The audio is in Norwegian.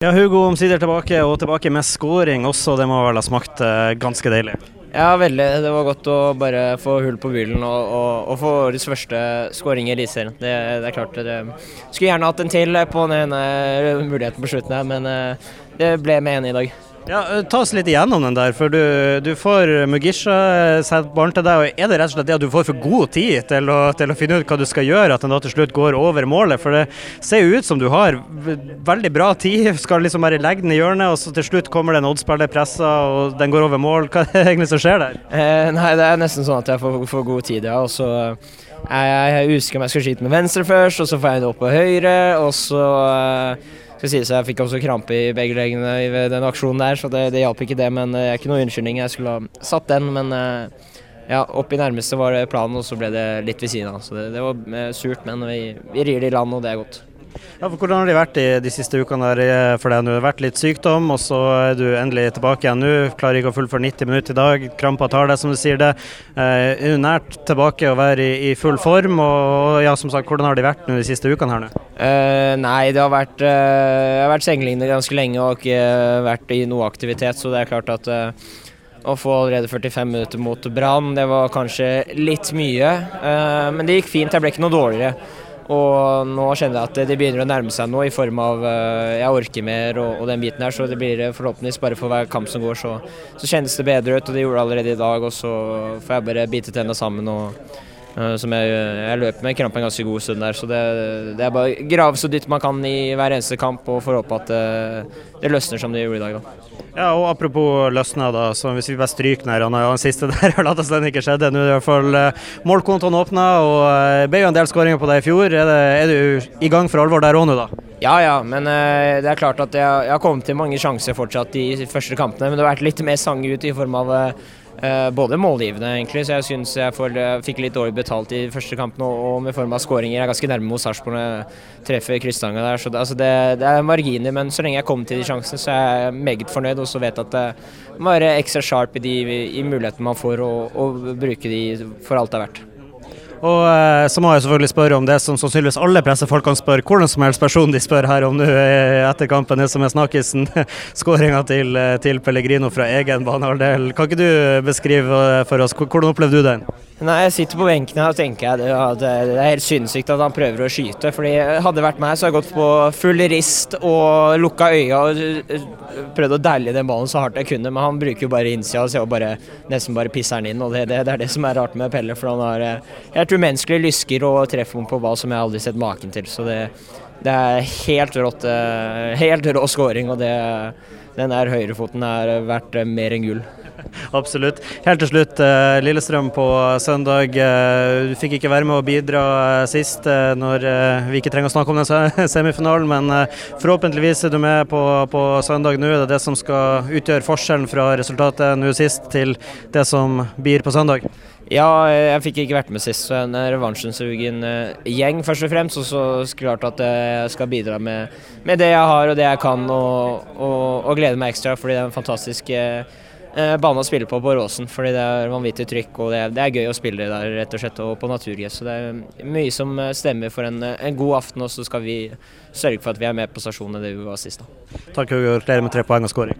Ja, Hugo omsider tilbake, og tilbake med scoring også. Det må vel ha smakt eh, ganske deilig? Ja, veldig. Det var godt å bare få hull på bilen og, og, og få årets første skåring i Eliteserien. Det, det, er klart. Det, skulle gjerne hatt en til på den ene muligheten på slutten her, men eh, det ble med en i dag. Ja, eh, Ta oss litt igjennom den der, for du, du får Mugisha eh, barn til deg. og Er det rett og slett det at du får for god tid til å, til å finne ut hva du skal gjøre, at den da til slutt går over målet? For det ser jo ut som du har veldig bra tid, skal liksom bare legge den i hjørnet, og så til slutt kommer det en oddspiller pressa, og den går over mål. Hva er det egentlig som skjer der? Eh, nei, det er nesten sånn at jeg får, får god tid, ja. Og så er jeg husker om jeg skal skyte med venstre først, og så får jeg det opp på høyre, og så eh, skal sies jeg fikk også krampe i begge leggene i den aksjonen der, så det, det hjalp ikke det. Men det er ikke noe unnskyldning. Jeg skulle ha satt den, men eh, ja, opp i nærmeste var det planen, og så ble det litt ved siden av. Så det, det var eh, surt, men vi, vi rir det i land, og det er godt. Ja, for Hvordan har de vært de, de siste ukene der eh, for deg? Nå har det vært litt sykdom, og så er du endelig tilbake igjen nå. Klarer ikke å fullføre 90 minutter i dag. Krampa tar deg, som du sier det. Eh, nært tilbake å være i, i, full form? Og ja, som sagt, hvordan har de vært nå de siste ukene her nå? Uh, nei, det har vært, uh, jeg har vært sengeliggende ganske lenge og ikke vært i noe aktivitet, så det er klart at uh, å få allerede 45 minutter mot Brann, det var kanskje litt mye. men det gikk fint, jeg ble ikke noe dårligere. Og nå kjenner jeg at det begynner å nærme seg noe i form av uh, jeg orker mer og, og, den biten her. Så det blir forhåpentligvis bare for hver kamp som går, så, så kjennes det bedre ut. Og det gjorde det allerede i dag. Og så får jeg bare bite tenna sammen og som jeg, jeg løper med krampen en ganske god stund der. Så det, det er bare grave så dypt man kan i hver eneste kamp og får håpe at det, det løsner som det gjorde i dag. da. Ja, og Apropos løsne, da, så hvis vi bare stryker den, og den siste der la later den ikke skjedde. Nå er i hvert fall uh, målkontoen åpna, og det ble jo en del skåringer på deg i fjor. Er, det, er, du i gang for alvor der òg nå, da? Ja ja, men uh, det er klart at jeg, jeg, har kommet til mange sjanser fortsatt i de første kampene. Men det har vært litt mer sang ut i form av Uh, både målgivende, egentlig, så jeg syns jeg, får, fikk litt dårlig betalt i første kampen. Og, og med form av skåringer. Jeg er ganske nærme mot Sarpsborg når jeg treffer krysstanga der. Så det, altså det, det, er marginer, men så lenge jeg kommer til de sjansene, så er jeg meget fornøyd. Og så vet jeg at det må være ekstra sharp i de i mulighetene man får, og, og bruke de for alt det er verdt. Og eh, så må jeg selvfølgelig spørre om det som sannsynligvis alle pressefolkene spør, hvordan som helst person de spør her om nå eh, etter kampen, det som er snakkisen. Skåringa til, eh, til, Pellegrino fra egen banehalvdel. Kan ikke du beskrive for oss, hvordan opplevde du den? Nei, Jeg sitter på benken her og tenker at det er helt sinnssykt at han prøver å skyte. fordi Hadde det vært meg, så hadde jeg gått på full rist og lukka øya og prøvd å dælje den ballen så hardt jeg kunne. Men han bruker jo bare innsida og bare, nesten bare pisser den inn. og det, det, det, er det som er rart med Pelle. For han har helt helt umenneskelige lysker og treffer på ball som jeg aldri har sett maken til. Så det, det er helt rått. Eh, helt rå scoring, og det, den der høyrefoten er verdt mer enn gull. Absolutt. Helt til slutt, eh, Lillestrøm på søndag. Eh, du fikk ikke være med å bidra sist når vi ikke trenger å snakke om den semifinalen, men forhåpentligvis er du med på, på søndag nå. Det er det som skal utgjøre forskjellen fra resultatet nå sist til det som blir på søndag. Ja, jeg fikk ikke vært med sist, så en revansjensugen uh, gjeng først og fremst. Og så klart at jeg skal bidra med, med, det jeg har og det jeg kan, og, og, og glede meg ekstra. Fordi det er en fantastisk eh, bane å spille på på Råsen. Fordi det er vanvittig trykk, og det er, det er gøy å spille der rett og slett, og på naturgress. Så det er mye som stemmer for en, en, god aften, og så skal vi sørge for at vi er med på stasjonen det vi var sist. da. Takk, Hugo. Gratulerer med tre poeng og skåring.